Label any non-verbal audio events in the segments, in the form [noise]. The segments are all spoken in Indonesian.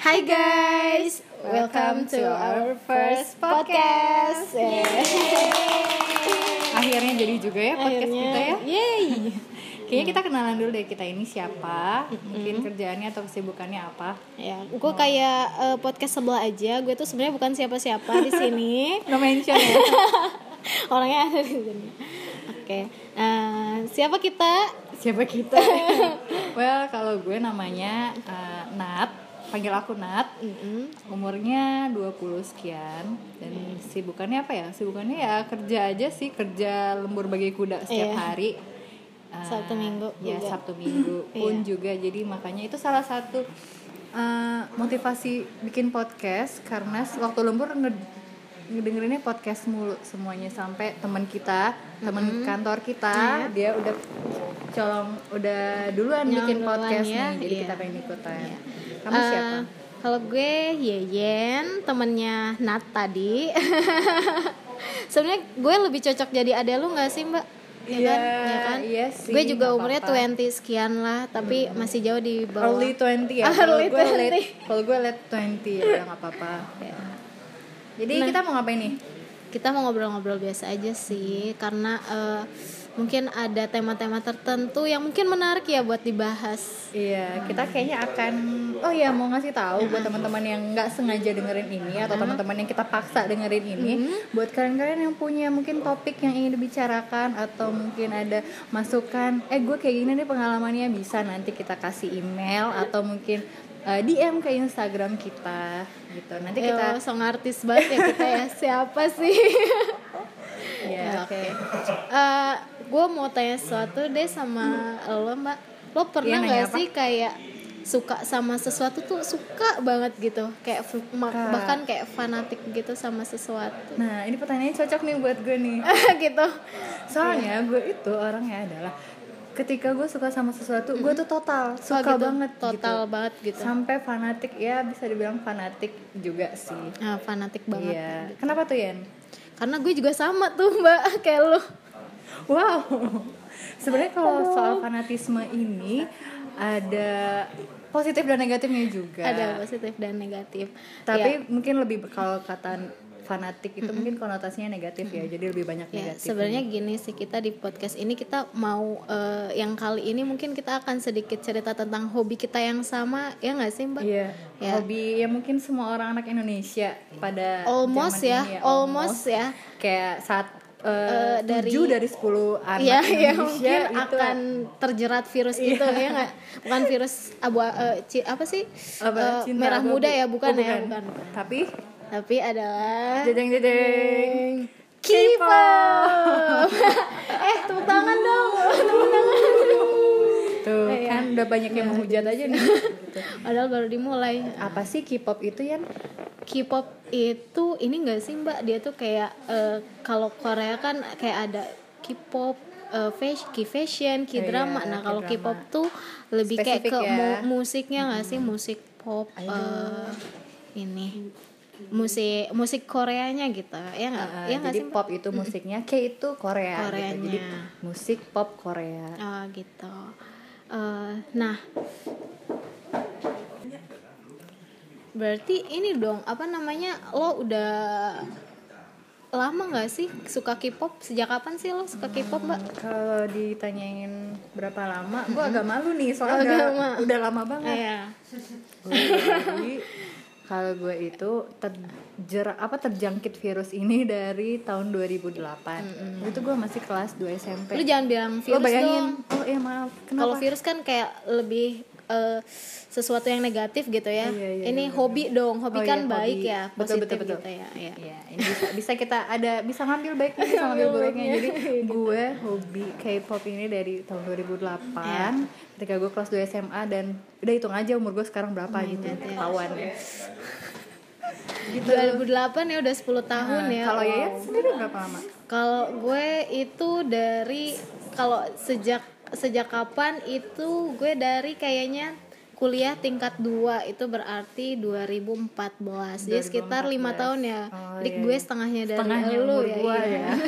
Hi guys, welcome to our first podcast. Akhirnya jadi juga ya podcast Akhirnya, kita ya. Yay. Kayaknya kita kenalan dulu deh kita ini siapa, mungkin kerjaannya atau kesibukannya apa. Ya, gue kayak eh, podcast sebelah aja. Gue tuh sebenarnya bukan siapa-siapa di sini. [laughs] No mention ya. [laughs] Orangnya ada di sini. Oke, nah, siapa kita? siapa kita? [laughs] well, kalau gue namanya eh, Nat, panggil aku Nat. Mm-mm. Umurnya 20 sekian dan sibukannya apa ya? Sibukannya ya kerja aja sih, kerja lembur bagi kuda setiap Iya. hari. [laughs] Eh, Sabtu Minggu ya juga. [laughs] Sabtu Minggu pun Iya. juga jadi makanya itu salah satu eh, motivasi bikin podcast karena waktu lembur nge- ngedengerinnya podcast mulu semuanya sampai teman kita teman kantor kita dia udah colong udah duluan Yang bikin duluan podcast ya, nih jadi iya. kita pengen ikutan kamu Eh, siapa Kalau gue Yeyen, temennya Nat tadi. [laughs] Sebenarnya gue lebih cocok jadi adek lu nggak sih mbak? Ya Iya, kan? Ya kan? iya sih, gue juga umurnya apa-apa. 20 sekian lah, tapi masih jauh di bawah. early 20 ya [laughs] kalau gue 20. late kalau gue late 20 ya udah nggak apa-apa [laughs] Ya. jadi Nah. kita mau ngapain nih Kita mau ngobrol-ngobrol biasa aja sih, karena eh, mungkin ada tema-tema tertentu yang mungkin menarik ya buat dibahas. Iya, kita kayaknya akan oh ya mau ngasih tahu buat teman-teman yang nggak sengaja dengerin ini atau teman-teman yang kita paksa dengerin ini, buat kalian-kalian yang punya mungkin topik yang ingin dibicarakan atau mungkin ada masukan, eh gue kayak gini nih pengalamannya bisa nanti kita kasih email atau mungkin eh, DM ke Instagram kita gitu. Nanti kita Kita song artis banget ya kita ya. [laughs] Siapa sih? ya oke. gue mau tanya sesuatu deh sama lo mbak lo pernah Iya, nggak apa? sih kayak suka sama sesuatu tuh suka banget gitu kayak Suka. bahkan kayak fanatik gitu sama sesuatu Nah, ini pertanyaannya cocok nih buat gue nih. [laughs] gitu Soalnya gue itu orangnya adalah ketika gue suka sama sesuatu, gue tuh total Oh, suka gitu. banget total gitu. banget gitu Sampai fanatik ya bisa dibilang fanatik juga sih. nah, fanatik banget Iya. Kenapa tuh Yan? karena gue juga sama tuh mbak [laughs] kayak lo Wow. Sebenarnya kalau soal fanatisme ini ada positif dan negatifnya juga. ada positif dan negatif Tapi Ya, mungkin lebih kalau kata fanatik itu mungkin konotasinya negatif ya. Jadi lebih banyak Ya, negatif. sebenarnya gini sih kita di podcast ini kita mau eh, yang kali ini mungkin kita akan sedikit cerita tentang hobi kita yang sama ya nggak sih mbak? Iya, Ya. hobi ya mungkin semua orang anak Indonesia pada Almost zaman ya, ini almost ya. Kayak saat eh dari- tujuh dari 10 anak Iya, ya Indonesia mungkin itu akan terjerat virus itu ya nggak? Bukan virus abu eh, ci- apa sih? apa, cinta merah muda ya, bukan Oh, ya, bukan. bukan. Tapi Tapi adalah jejeng jejeng K-pop. [laughs] eh, tepuk tangan dong. [laughs] Tepuk tangan. Tuh Iya. kan udah banyak yang menghujat aja nih. [laughs] Padahal baru dimulai. Apa sih K-pop itu Yan? K-pop itu ini enggak sih Mbak? Dia tuh kayak eh, kalau Korea kan kayak ada K-pop eh, fashion, K-fashion, K-drama. Iya, nah, kalau. K-pop tuh lebih kayak Spesifik ke ya. mu- musiknya nggak sih? Musik pop eh, ini. Musik musik Koreanya gitu. Ya nggak? Uh, ya jadi sih? Pop itu musiknya, K itu Korea gitu. Koreanya. Jadi musik pop Korea. Oh, gitu. Eh, nah, berarti ini dong apa namanya lo udah lama nggak sih suka K-pop sejak kapan sih lo suka K-pop mbak? Kalau ditanyain berapa lama, gue agak malu nih soalnya udah, udah lama banget. Iya. Kalau gue itu terjer apa terjangkit virus ini dari tahun 2008. Itu gue masih kelas 2 SMP. Lu jangan bilang Lo virus bayangin? dong. Oh iya maaf. Kalau virus kan kayak lebih eh, sesuatu yang negatif gitu ya. Iya, iya, ini iya, hobi dong, hobi Oh kan iya, baik hobi. ya, Betul, positif betul, betul. gitu ya. Iya. Iya, ini bisa bisa kita ada bisa ngambil baiknya bisa ngambil buruknya. Jadi [laughs] gue hobi K-pop ini dari tahun 2008 Iya. ketika gue kelas 2 SMA dan udah hitung aja umur gue sekarang berapa gitu ingat ya. ketahuan ya. [laughs] Gitu. 2008 ya udah 10 tahun Nah, ya. Kalau Wow. Yayat sendiri berapa lama? Kalau gue itu dari kalau sejak sejak kapan itu gue dari kayaknya kuliah tingkat 2 itu berarti 2014. Jadi sekitar lima 2014. tahun ya. Oh, Jadi iya, gue iya. setengahnya dari Setengahnya lu ya. gua iya. ya. [laughs]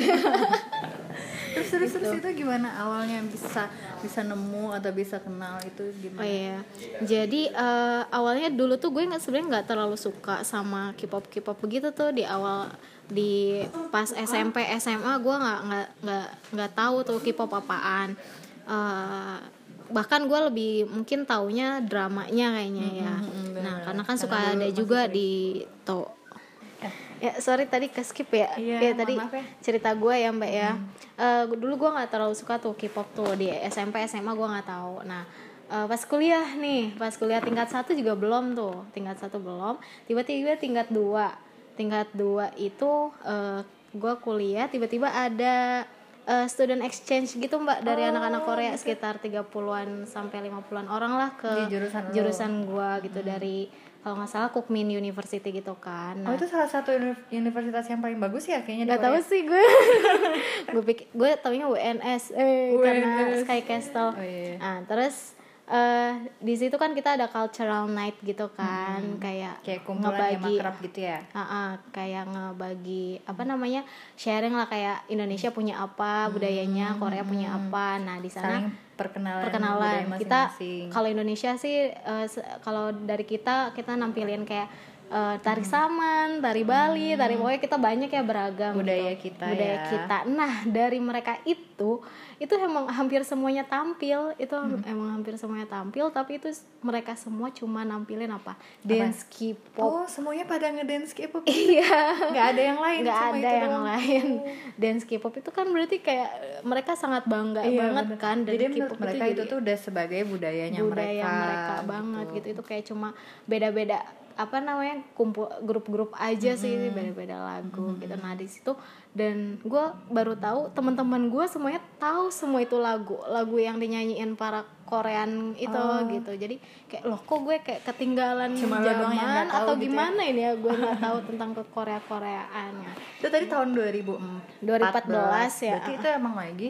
terus terus terus itu gimana awalnya bisa bisa nemu atau bisa kenal itu Oh gimana iya, jadi eh, awalnya dulu tuh gue nggak sebenarnya nggak terlalu suka sama K-pop K-pop begitu tuh di awal di pas SMP SMA gue nggak nggak nggak nggak tahu tuh K-pop apaan. Eh, bahkan gue lebih mungkin taunya dramanya kayaknya ya. Nah karena kan suka ada juga di to. Ya sorry tadi ke skip ya. Iya, ya tadi maaf ya. cerita gue ya mbak ya. Eh, dulu gue nggak terlalu suka tuh K-pop tuh. Di SMP SMA gue nggak tahu. Nah eh, pas kuliah nih pas kuliah tingkat satu juga belum tuh. Tingkat satu belum. Tiba-tiba tingkat dua. Tingkat dua itu eh, gue kuliah tiba-tiba ada eh, student exchange gitu mbak dari anak-anak Korea sekitar 30-an sampai 50-an orang lah ke Di jurusan jurusan gue gitu dari kalau nggak salah Kukmin University gitu kan oh Nah, itu salah satu uni- universitas yang paling bagus ya kayaknya Gak Korea. sih gue [laughs] gue pikir gue taunya UNS eh karena UNS. Sky Castle Oh, iya. nah terus eh di situ kan kita ada cultural night gitu kan kayak kayak kumpulan yang ngebagi makrab gitu ya? Ah, ah, kayak ngebagi apa namanya sharing lah kayak Indonesia punya apa budayanya Korea punya apa. Nah di sana saling perkenalan perkenalan. kita masing-masing. kalau Indonesia sih se- kalau dari kita kita nampilin kayak eh, tari saman, tari Bali, tari pokoknya kita banyak ya beragam Budaya gitu. kita budaya ya. kita. Nah dari mereka itu itu emang hampir semuanya tampil itu emang hampir semuanya tampil tapi itu mereka semua cuma nampilin apa dance K-pop oh semuanya pada ngedance K-pop iya nggak ada yang lain nggak cuma ada itu yang doang. lain dance K-pop itu kan berarti kayak eh, mereka sangat bangga Iya, banget bener. kan jadi menurut K-pop mereka itu, tuh udah sebagai budayanya budaya mereka, mereka, banget gitu. itu kayak cuma beda-beda apa namanya kumpul grup-grup aja sih beda-beda lagu gitu. Nah di situ dan gue baru tahu teman-teman gue semuanya tahu semua itu lagu lagu yang dinyanyiin para Korean itu gitu. Jadi kayak loh kok gue kayak ketinggalan Cuma zaman atau gitu ya? gimana ini ya? Gue nggak tahu [laughs] tentang ke Korea Koreaan itu tadi tahun 2014 2014 ya. berarti itu emang lagi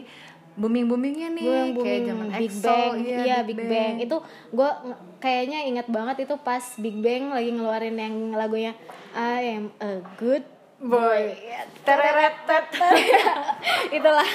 booming boomingnya nih yang kayak booming zaman Big EXO, Bang. iya, iya Big Bang. itu gue kayaknya ingat banget itu pas Big Bang lagi ngeluarin yang lagunya I am a good boy. tereret. [laughs] Itulah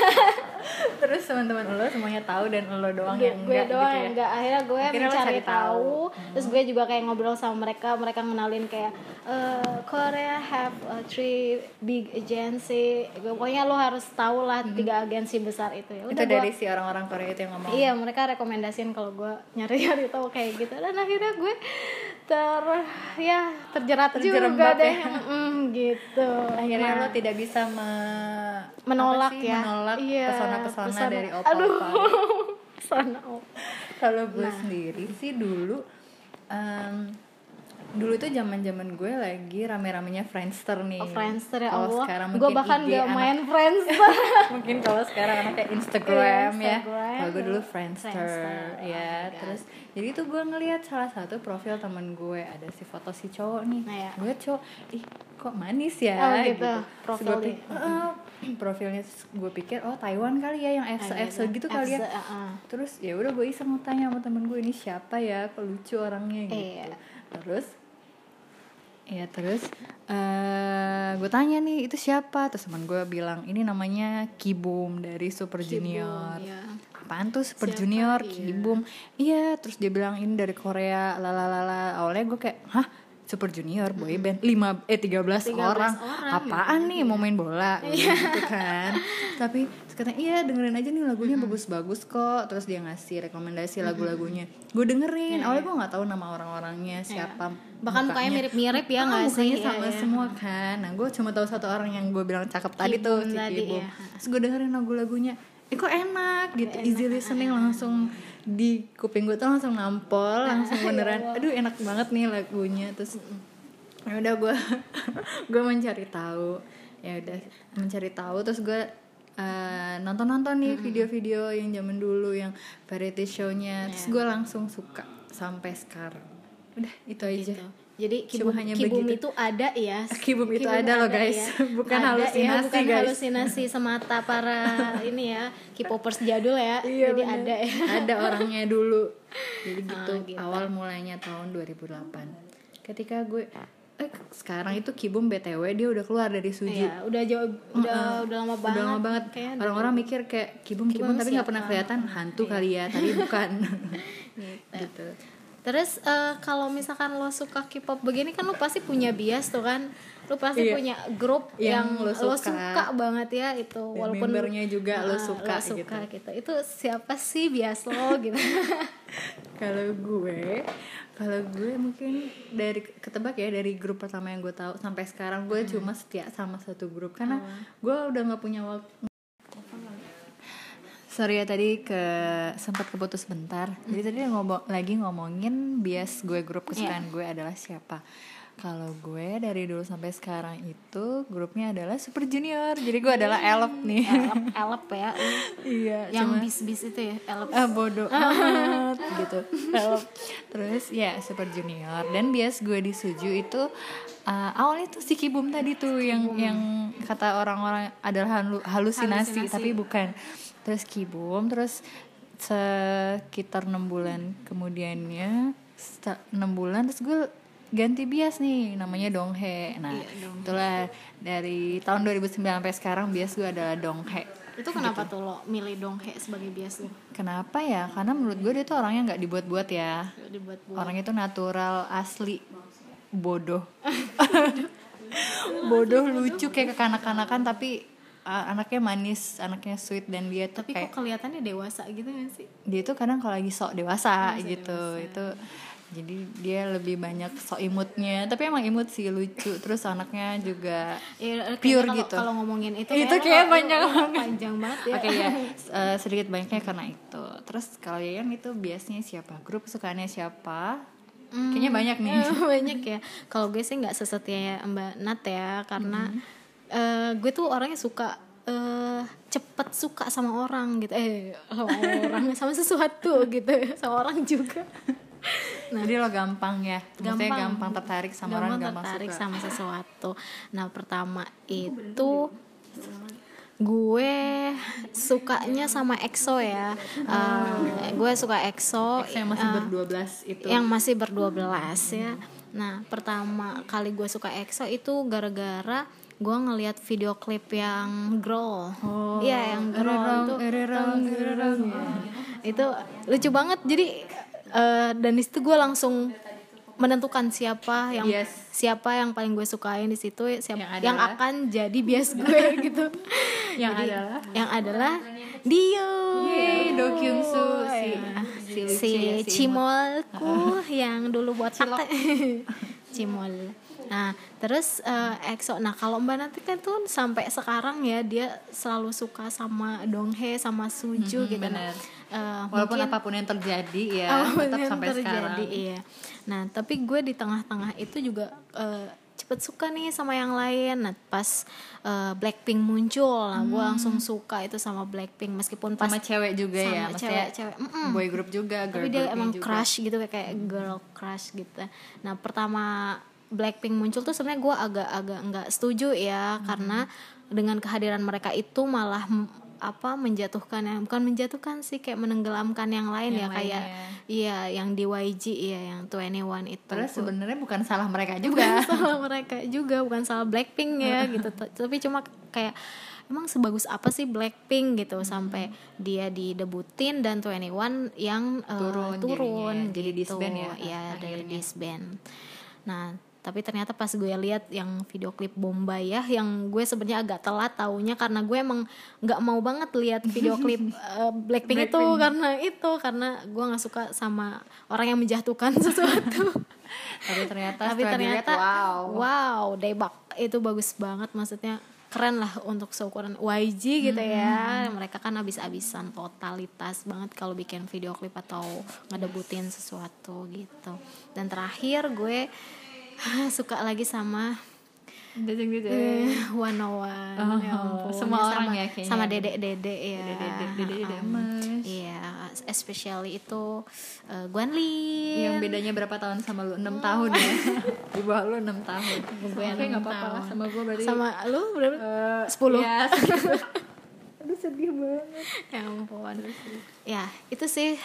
terus teman-teman lo semuanya tahu dan lo doang yang gue enggak doang gitu ya? enggak. Akhirnya gue Akhirnya mencari cari tahu. tahu. Terus gue juga kayak ngobrol sama mereka. Mereka ngenalin kayak eh, Korea have a three big agency. Gue- pokoknya lo harus tahu lah tiga agensi besar itu. Ya itu udah dari gue si orang-orang Korea itu yang ngomong. Iya mereka rekomendasiin kalau gue nyari-nyari tahu kayak gitu. Dan akhirnya gue ter ya terjerat juga deh. ya. [laughs] Mm, gitu. Akhirnya Nah, lo tidak bisa me- menolak sih, ya. Menolak Iya, pesona-pesona pesona. dari opa aduh [laughs] pesona opa kalau gue Nah. sendiri sih dulu em, dulu tuh zaman zaman gue lagi rame-ramenya Friendster nih Oh, Friendster ya Kalau Allah sekarang gue bahkan IG gak anak- main Friendster [laughs] mungkin kalau sekarang anaknya Instagram, Iya, ya Instagram. kalau gue dulu Friendster, Friendster, oh ya God. terus jadi tuh gue ngelihat salah satu profil temen gue ada si foto si cowok nih Nah, ya. gue cowok ih kok manis ya Oh, gitu, Terus profil gue dia. pik- "Eh, profilnya gue pikir oh Taiwan kali ya yang FC Ah, FC gitu kali ya ah. terus ya udah gue iseng tanya sama temen gue ini siapa ya kok lucu orangnya gitu Iya. terus ya terus eh gue tanya nih itu siapa terus teman gue bilang ini namanya Kibum dari Super Junior Iya. apaan tuh Super Siapa? Junior Iya. Kibum iya terus dia bilang ini dari Korea lalalala awalnya gue kayak hah Super Junior boy band 5 eh 13, 13 orang. orang, apaan nih mau main bola? Iya. gitu kan. Tapi katanya iya dengerin aja nih lagunya Hmm. bagus-bagus kok. Terus dia ngasih rekomendasi lagu-lagunya. Gue Iya, dengerin awalnya gue nggak tahu nama orang-orangnya siapa bahkan mukanya mirip-mirip ya Ah, nggak sih mukanya Iya, sama iya. semua kan. Nah gue cuma tahu satu orang yang gue bilang cakep tadi tuh Kibum si Kibum. iya. terus gue dengerin lagu-lagunya. Eh kok enak gitu. Easy listening langsung di kuping gue tuh langsung nampol [laughs] langsung beneran. Aduh enak banget nih lagunya. Terus ya udah gue [laughs] gue mencari tahu. Ya udah mencari tahu terus gue nonton nonton nih video-video yang zaman dulu yang variety show-nya. Terus gue langsung suka sampai sekarang. Udah itu aja. Gitu. Jadi Cuma kibum, hanya kibum begitu. itu ada [laughs] ya. Kibum itu ada loh, guys. [laughs] Bukan Ada halusinasi, ya, bukan guys. halusinasi [laughs] semata para ini ya, K-popers jadul ya. Iya, Jadi bener. ada ya. ada orangnya dulu jadi gitu, Ah, gitu. awal mulainya tahun 2008 ketika gue eh sekarang itu Kibum BTW dia udah keluar dari Suju Iya, udah jauh udah udah lama banget. udah lama banget orang-orang mikir kayak Kibum Kibum, tapi nggak pernah kelihatan hantu kali ya tapi bukan gitu Terus eh, kalau misalkan lo suka K-pop begini kan lo pasti punya bias tuh kan. Lo pasti Iya. punya grup yang, Yang lo lo suka. suka banget ya itu Dan walaupun membernya juga lo Ah, suka suka gitu. Itu siapa sih bias lo [laughs] gitu. kalau gue kalau gue mungkin dari ketebak ya dari grup pertama yang gue tahu sampai sekarang gue cuma setia sama satu grup karena gue udah nggak punya waktu sorry ya tadi ke sempat keputus bentar jadi tadi ngomong lagi ngomongin bias gue grup kesukaan gue adalah siapa. Kalau gue dari dulu sampai sekarang itu grupnya adalah Super Junior. Jadi gue adalah Elop nih. elep [laughs] elep ya. iya yang bis-bis itu ya, elep. ah bodoh [laughs] amat gitu. Terus ya Super Junior. Dan bias gue di Suju itu uh, awalnya tuh si Kibum tadi tuh yang yang kata orang-orang adalah halu- halusinasi, Halusinasi. tapi bukan terus Kibum terus sekitar enam bulan kemudiannya enam bulan terus gue ganti bias nih namanya Donghae nah itulah dari tahun 2009 sampai sekarang bias gue adalah Donghae Itu kenapa tuh lo milih Donghae sebagai bias lo? Kenapa ya? Karena menurut gue dia tuh orangnya nggak dibuat-buat ya. Dibuat buat. Orangnya itu natural, asli, bodoh. [laughs] bodoh, lucu kayak kekanak-kanakan tapi uh, anaknya manis, anaknya sweet dan dia tuh Tapi kayak kok kelihatannya dewasa gitu kan sih? dia tuh kadang kalau lagi sok dewasa gitu. Itu jadi dia lebih banyak sok imutnya, tapi emang imut sih lucu. Terus anaknya juga Ya, Pure kalau- gitu. Kalau ngomongin itu, Itu kayak kayak lo- panjang banget. Panjang banget ya. Oke ya, [laughs] eh, sedikit banyaknya karena itu. Terus kalian itu biasanya siapa? Grup kesukaannya siapa? Hmm. Kayaknya banyak nih. [laughs] banyak ya. Kalau gue sih nggak sesetia Mbak Nat ya, karena eh, gue tuh orangnya suka eh cepet suka sama orang gitu. Eh sama orang [laughs] sama sesuatu gitu, sama orang juga. Jadi lo gampang ya, maksudnya Gampang. gampang tertarik sama orang, gampang tertarik suka. sama [laughs] sesuatu. Nah pertama itu gue sukanya sama EXO ya. Eh, gue suka EXO. Saya masih eh, berdua belas itu. yang masih berdua belas ya. Nah pertama kali gue suka EXO itu gara-gara gue ngelihat video klip yang Growl, Oh, iya yang Growl itu. ererong. itu lucu banget. Jadi eh, dan di situ gue langsung menentukan siapa yang Yes. siapa yang paling gue sukain di situ siapa Yang yang, akan jadi bias gue [laughs] gitu. Yang Jadi, adalah? yang adalah Dio. Yeay, Do Kyung Soo, si- Ya. si lucu si, ya, si cimolku yang dulu buat arte [laughs] cimol nah terus eh, EXO nah kalau mbak nanti kan tuh sampai sekarang ya dia selalu suka sama Donghae sama Suju gitu nah bener. eh, Walaupun mungkin- apa pun yang terjadi ya, apa pun tetap sampai terjadi, sekarang. iya nah tapi gue di tengah-tengah itu juga eh, cepet suka nih sama yang lain nah pas eh, Blackpink muncul nah gue langsung suka itu sama Blackpink meskipun pas Hmm. Sama cewek juga ya, sama maksudnya cewek-cewek. Mm-mm. boy group juga, girl tapi dia emang juga. crush gitu kayak girl crush gitu nah pertama Blackpink muncul tuh sebenarnya gue agak-agak nggak setuju ya Hmm. karena dengan kehadiran mereka itu malah apa menjatuhkan yang bukan menjatuhkan sih kayak menenggelamkan yang lain Yang ya kayak lainnya. iya yang di YG iya yang 21 itu Padahal sebenarnya bukan salah mereka bukan juga. [laughs] salah mereka juga bukan salah Blackpink ya gitu T- tapi cuma kayak emang sebagus apa sih Blackpink gitu sampai dia didebutin dan 21 yang eh, Turun turun jadinya. Jadi gitu. disband ya, Iya, dari disband nah tapi ternyata pas gue lihat yang video klip Bombay ya yang gue sebenarnya agak telat taunya karena gue emang nggak mau banget lihat video klip [laughs] eh, Blackpink, itu Blackpink. karena itu karena gue nggak suka sama orang yang menjatuhkan [laughs] sesuatu. Tapi ternyata tapi ternyata dilihat, wow. wow debak itu bagus banget maksudnya keren lah untuk seukuran YG gitu ya. Mereka kan abis-abisan totalitas banget kalau bikin video klip atau ngedebutin sesuatu gitu. Dan terakhir gue suka lagi sama Dejeng dejeng. eh, One Oh One Oh, ya ampun. semua orang sama, ya kayaknya. sama dedek dedek ya Dedek-dedek, dedek-dedek Um, iya especially itu uh, Guan Lin Yang bedanya berapa tahun sama lu? 6 tahun ya. [laughs] Di bawah lu 6 tahun. gue Oke, enam nggak apa-apa lah sama gue berarti. sama lu berapa eh, Sepuluh. [laughs] Ya, segitu. Aduh sedih banget. ya ampun ya itu sih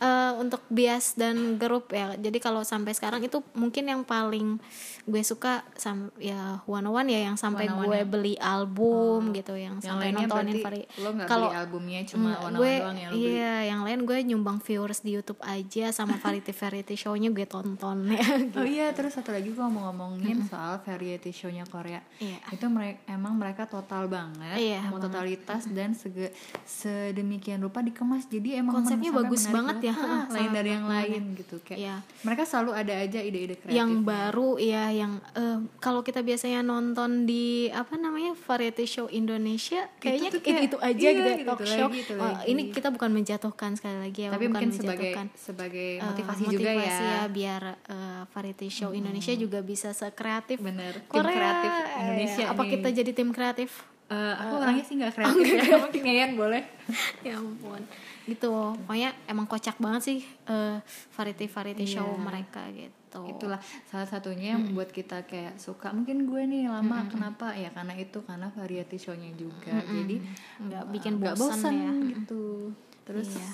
eh, untuk bias dan grup ya jadi kalau sampai sekarang itu mungkin yang paling gue suka sam ya one one ya yang sampai One on One gue ya? beli album gitu yang, yang sampai nontonin vari kalau albumnya cuma Mm, one gue doang yang lo beli iya yang lain gue nyumbang viewers di YouTube aja sama [laughs] variety variety show-nya gue tonton ya Oh iya, terus satu lagi gue mau ngomongin soal variety show-nya Korea. Iya. Itu mereka emang mereka total banget, Iya, mau totalitas dan sege, sedemikian rupa dikemas. Jadi emang Konsepnya bagus banget ya, ha, lain dari yang lain gitu kayak. Iya. Mereka selalu ada aja ide-ide kreatif. yang baru ya yang eh, kalau kita biasanya nonton di apa namanya variety show Indonesia kayaknya itu, kayak, itu aja iya, gitu ya gitu, talk itu show lagi, itu Oh, lagi. ini kita bukan menjatuhkan sekali lagi ya Tapi bukan mungkin sebagai sebagai Eh, motivasi, juga ya. motivasi biar eh, variety show Indonesia juga bisa sekreatif Bener, tim Korea kreatif eh, Indonesia apa nih. kita jadi tim kreatif Eh, aku orangnya sih nggak kreatif ya, mungkin Yayan boleh. [laughs] ya ampun. Gitu pokoknya emang kocak banget sih eh, variety variety show mereka gitu. Itulah salah satunya yang membuat kita kayak suka mungkin gue nih lama kenapa? Ya karena itu karena variety show-nya juga. Jadi Nggak uh, bikin bosan bosan ya. gitu. Terus Iya.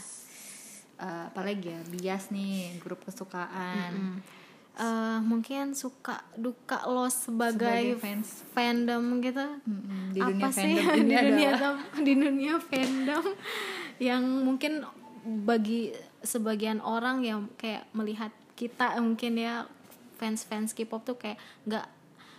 uh, apalagi ya? Bias nih grup kesukaan. Hmm. Eh, mungkin suka duka lo sebagai, Sebagai fans. fandom gitu. Mm-mm, di apa dunia sih? fandom [laughs] di dunia adalah di dunia fandom [laughs] yang mungkin bagi sebagian orang yang kayak melihat kita mungkin ya fans fans K-pop tuh kayak nggak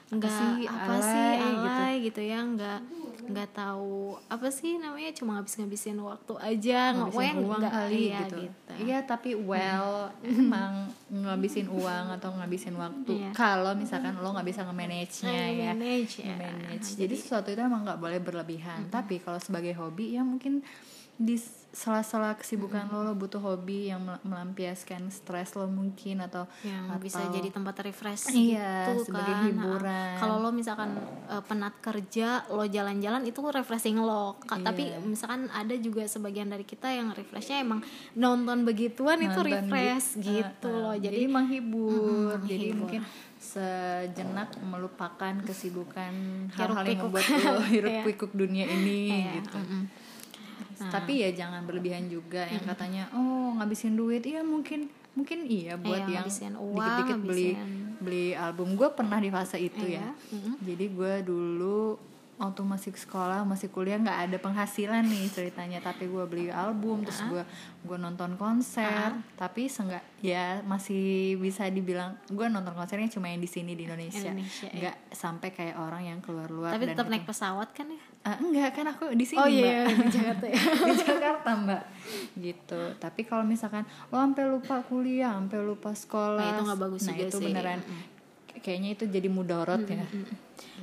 nggak sih, apa alay sih gitu. alay gitu, ya nggak nggak tahu apa sih namanya cuma ngabis ngabisin waktu aja ngabisin uang nggak- kali iya, gitu. Iya, tapi well emang ngabisin uang atau ngabisin waktu. Iya. Kalau misalkan lo nggak bisa nge-manage-nya Nah, ya. manage ya. Manage. Nah, Jadi sesuatu itu emang nggak boleh berlebihan. Tapi kalau sebagai hobi ya mungkin di sela-sela kesibukan lo lo butuh hobi yang mel- melampiaskan stres lo mungkin atau yang bisa atau- jadi tempat refresh Iya, gitu sebagai kan. hiburan. Nah, Kalau lo misalkan eh, penat kerja, lo jalan-jalan itu refreshing lo. Ka- Iya. Tapi misalkan ada juga sebagian dari kita yang refreshnya emang nonton begituan itu nonton refresh gi- gitu uh, uh, loh. jadi Jadi menghibur jadi mungkin sejenak melupakan kesibukan hal-hal yang membuat lo [laughs] hiruk Iya. pikuk dunia ini Iya, gitu mm-mm. tapi ya jangan berlebihan juga yang katanya oh ngabisin duit. Iya mungkin mungkin iya buat Iya, yang dikit-dikit beli beli album. Gue pernah di fase itu Iya, ya. Jadi gue dulu waktu masih sekolah masih kuliah nggak ada penghasilan nih ceritanya. Tapi gue beli album terus gue gue nonton konser. Tapi seenggak ya masih bisa dibilang gue nonton konsernya cuma yang di sini di Indonesia. Ya. nggak sampai kayak orang yang keluar-luar tapi dan tetap itu- naik pesawat kan ya? Ah, enggak kan aku di sini Oh mbak. iya, di Jakarta ya. [laughs] di Jakarta mbak. Gitu. Tapi kalau misalkan lo sampai lupa kuliah sampai lupa sekolah Nah, itu nggak bagus nah juga itu sih. beneran kayaknya itu jadi mudorot ya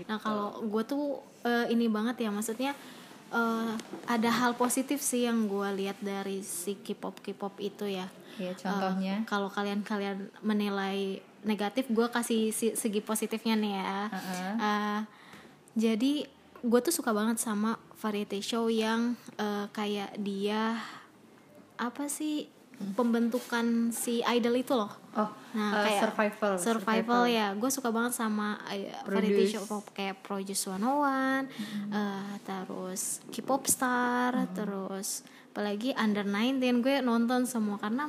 Nah kalau gue tuh eh, ini banget ya maksudnya eh, ada hal positif sih yang gue lihat dari si K-pop K-pop itu ya. ya contohnya Eh, kalau kalian-kalian menilai negatif, gue kasih si- segi positifnya nih ya. Heeh. Eh, jadi gue tuh suka banget sama variety show yang eh, kayak dia apa sih pembentukan si idol itu loh. Oh Nah, eh, kayak survival survival, ya. Gue suka banget sama eh, variety Produce. show kayak Produce 101 eh, terus K-pop star terus apalagi Under 19 gue nonton semua karena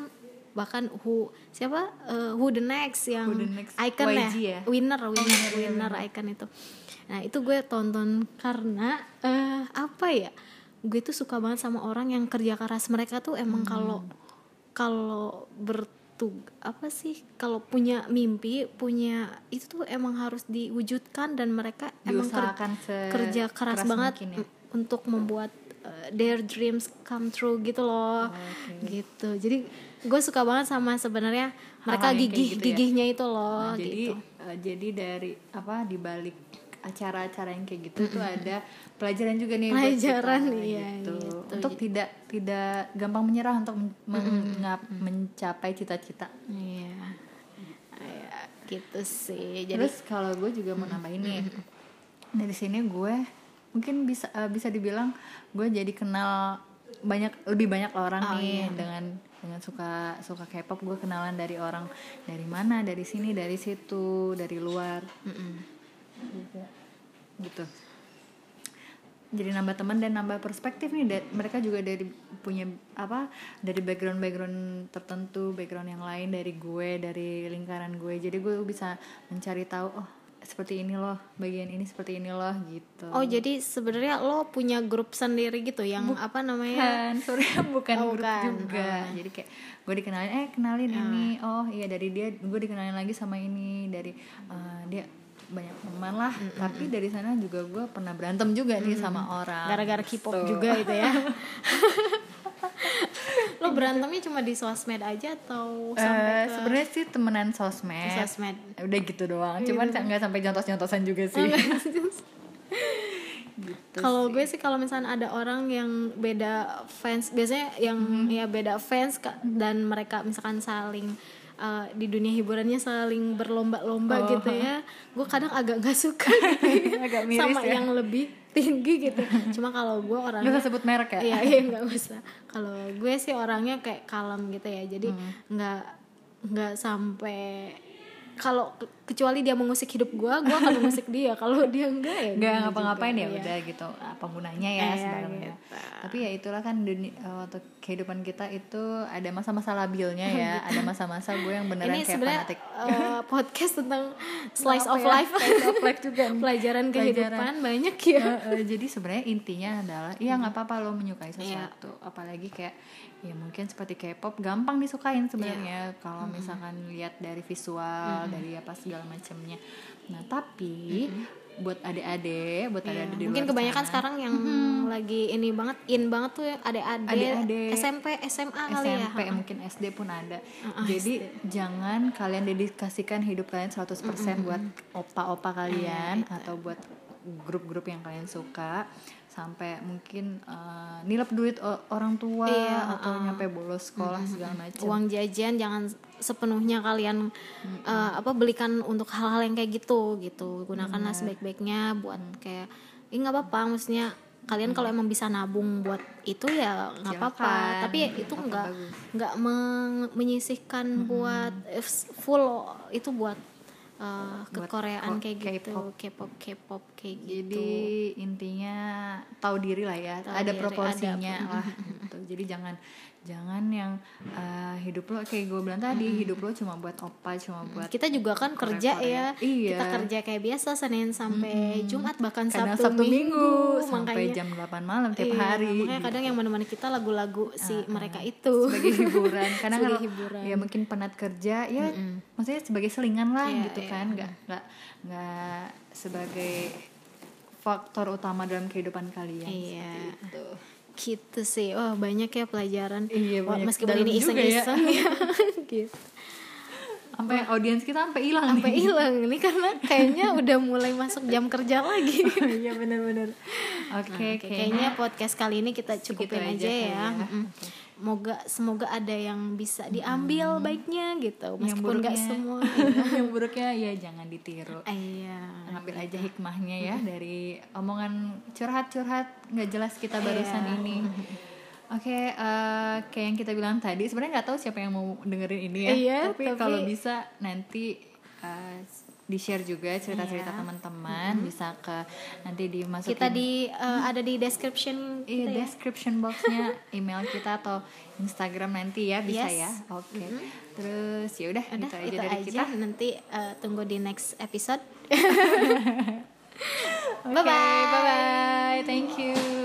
bahkan who siapa? Eh, who the next yang Who the Next, icon ya? YG ya? winner winner winner icon itu. Nah itu gue tonton karena eh apa ya? Gue tuh suka banget sama orang yang kerja keras. Mereka tuh emang kalau kalau bertug apa sih kalau punya mimpi punya itu tuh emang harus diwujudkan dan mereka emang ker- kerja keras, banget mungkin ya. untuk membuat uh, their dreams come true gitu loh oke. gitu jadi gue suka banget sama sebenarnya mereka gigih gitu ya. gigihnya itu loh Nah, jadi gitu eh, jadi dari apa di balik acara-acara yang kayak gitu tuh ada pelajaran juga nih buat Pelajaran, kita, iya, gitu. gitu. untuk tidak tidak gampang menyerah untuk men- mengap- mencapai cita-cita iya Ya, gitu sih jadi Terus kalau gue juga mau nambahin nih dari sini gue mungkin bisa eh, bisa dibilang gue jadi kenal banyak lebih banyak orang Oh, nih iya. dengan dengan suka suka K-pop gue kenalan dari orang dari mana dari sini dari situ dari luar mm-mm. Juga gitu. Jadi nambah teman dan nambah perspektif nih da- mereka juga dari punya apa dari background background tertentu background yang lain dari gue dari lingkaran gue. Jadi gue bisa mencari tahu oh seperti ini loh bagian ini seperti ini loh gitu. Oh jadi sebenarnya lo punya grup sendiri gitu yang apa namanya? bukan [laughs] sorry [laughs] bukan Oh, grup bukan. juga. Jadi kayak gue dikenalin eh kenalin ini. Oh iya dari dia gue dikenalin lagi sama ini. Dari eh, dia banyak teman lah. Tapi dari sana juga gue pernah berantem juga nih sama orang. Gara-gara K-pop Gitu. juga gitu ya. [laughs] lo berantemnya cuma di sosmed aja atau Eh, sampai ke sebenarnya sih temenan sosmed. Sosmed? udah gitu doang. Cuman nggak sampai jontos-jontosan juga sih. [laughs] Gitu Kalau gue sih kalau misalnya ada orang yang beda fans, biasanya yang ya beda fans Kak, dan mereka misalkan saling uh, di dunia hiburannya saling berlomba-lomba gitu ya, gue kadang agak nggak suka [laughs] gitu ya, Agak miris sama ya. yang lebih tinggi gitu. Cuma kalau gue nggak orangnya usah sebut merek ya Iya iya nggak usah. Kalau gue sih orangnya kayak kalem gitu ya. Jadi nggak nggak sampai kalau kecuali dia mengusik hidup gue, gue akan mengusik dia. [laughs] Kalau dia enggak ya nggak enggak ngapa-ngapain ya iya. udah gitu apa gunanya ya Iya, sebenarnya gitu. tapi ya itulah kan dunia waktu kehidupan kita itu ada masa-masa labilnya ya [laughs] ada masa-masa gue yang beneran Ini kayak fanatik uh, [laughs] podcast tentang slice of ya? life, Slice of life juga nih. pelajaran Pelajaran. kehidupan banyak ya. Eh, eh, jadi sebenarnya intinya adalah iya nggak apa-apa lo menyukai Iya. sesuatu apalagi kayak ya mungkin seperti K-pop gampang disukain sebenarnya kalau misalkan lihat dari visual dari apa segala macamnya. Nah tapi buat adik-adik buat Iya, adik-adik di Mungkin kebanyakan sana, sekarang yang lagi ini banget in banget tuh yang adik-adik. SMP SMA kali ya. SMP mungkin SD pun ada. Jadi jangan kalian dedikasikan hidup kalian 100% buat opa-opa kalian Iya, atau buat grup-grup yang kalian suka sampai mungkin eh, nilep duit orang tua Iya, atau nyampe bolos sekolah segala macam. uang jajan jangan sepenuhnya kalian eh, apa belikan untuk hal-hal yang kayak gitu gitu. Gunakanlah sebaik-baiknya buat kayak ini nggak apa-apa maksudnya kalian kalau emang bisa nabung buat itu ya nggak apa-apa. Tapi ya itu nggak nggak menyisihkan buat eh, full itu buat eh, Buat kekoreaan ko- kayak gitu K-pop. K-pop K-pop kayak gitu Jadi intinya tahu diri lah ya, Tahu ada diri, proporsinya ada- lah [laughs] gitu. Jadi jangan jangan yang eh, hidup lo kayak gue bilang tadi, hidup lo cuma buat opa, cuma buat kita juga kan kerja ya Korea. Iya. kita kerja kayak biasa Senin sampai Jumat bahkan kadang Sabtu, Sabtu Minggu, makanya sampai jam 8 malam tiap Iya, hari. makanya gitu. kadang yang menemani kita lagu-lagu si mereka itu sebagai hiburan [laughs] karena Sebagai kalau hiburan. ya mungkin penat kerja ya maksudnya sebagai selingan lah Iya, gitu iya. kan nggak nggak nggak sebagai faktor utama dalam kehidupan kalian Iya. seperti itu. Gitu sih oh banyak ya pelajaran Iya, Wah, banyak. meskipun Dalam ini juga ya. iseng-iseng [laughs] ya, gitu sampai audiens kita sampai hilang sampai hilang ini karena kayaknya [laughs] udah mulai masuk jam kerja lagi [laughs] Iya benar-benar. Oke, Oke, kayaknya podcast kali ini kita cukupin aja aja, ya. ya. Mm-mm. Semoga semoga ada yang bisa diambil baiknya gitu, meskipun nggak buruknya- semua. [laughs] yang buruknya ya jangan ditiru. Iya. Ambil aja hikmahnya ya [laughs] dari omongan curhat-curhat nggak jelas kita barusan Iya. ini. [laughs] Oke, eh, kayak yang kita bilang tadi, sebenarnya nggak tahu siapa yang mau dengerin ini ya. Iya, tapi, tapi- kalau bisa nanti eh, di share juga cerita-cerita Iya. teman-teman, bisa ke nanti dimasukin Kita di eh, ada di description Iya, ya. description boxnya [laughs] email kita atau Instagram nanti ya bisa Yes. ya. Oke. Terus ya udah gitu aja itu dari aja. kita. Nanti eh, tunggu di next episode. Bye bye. Bye bye. Thank you.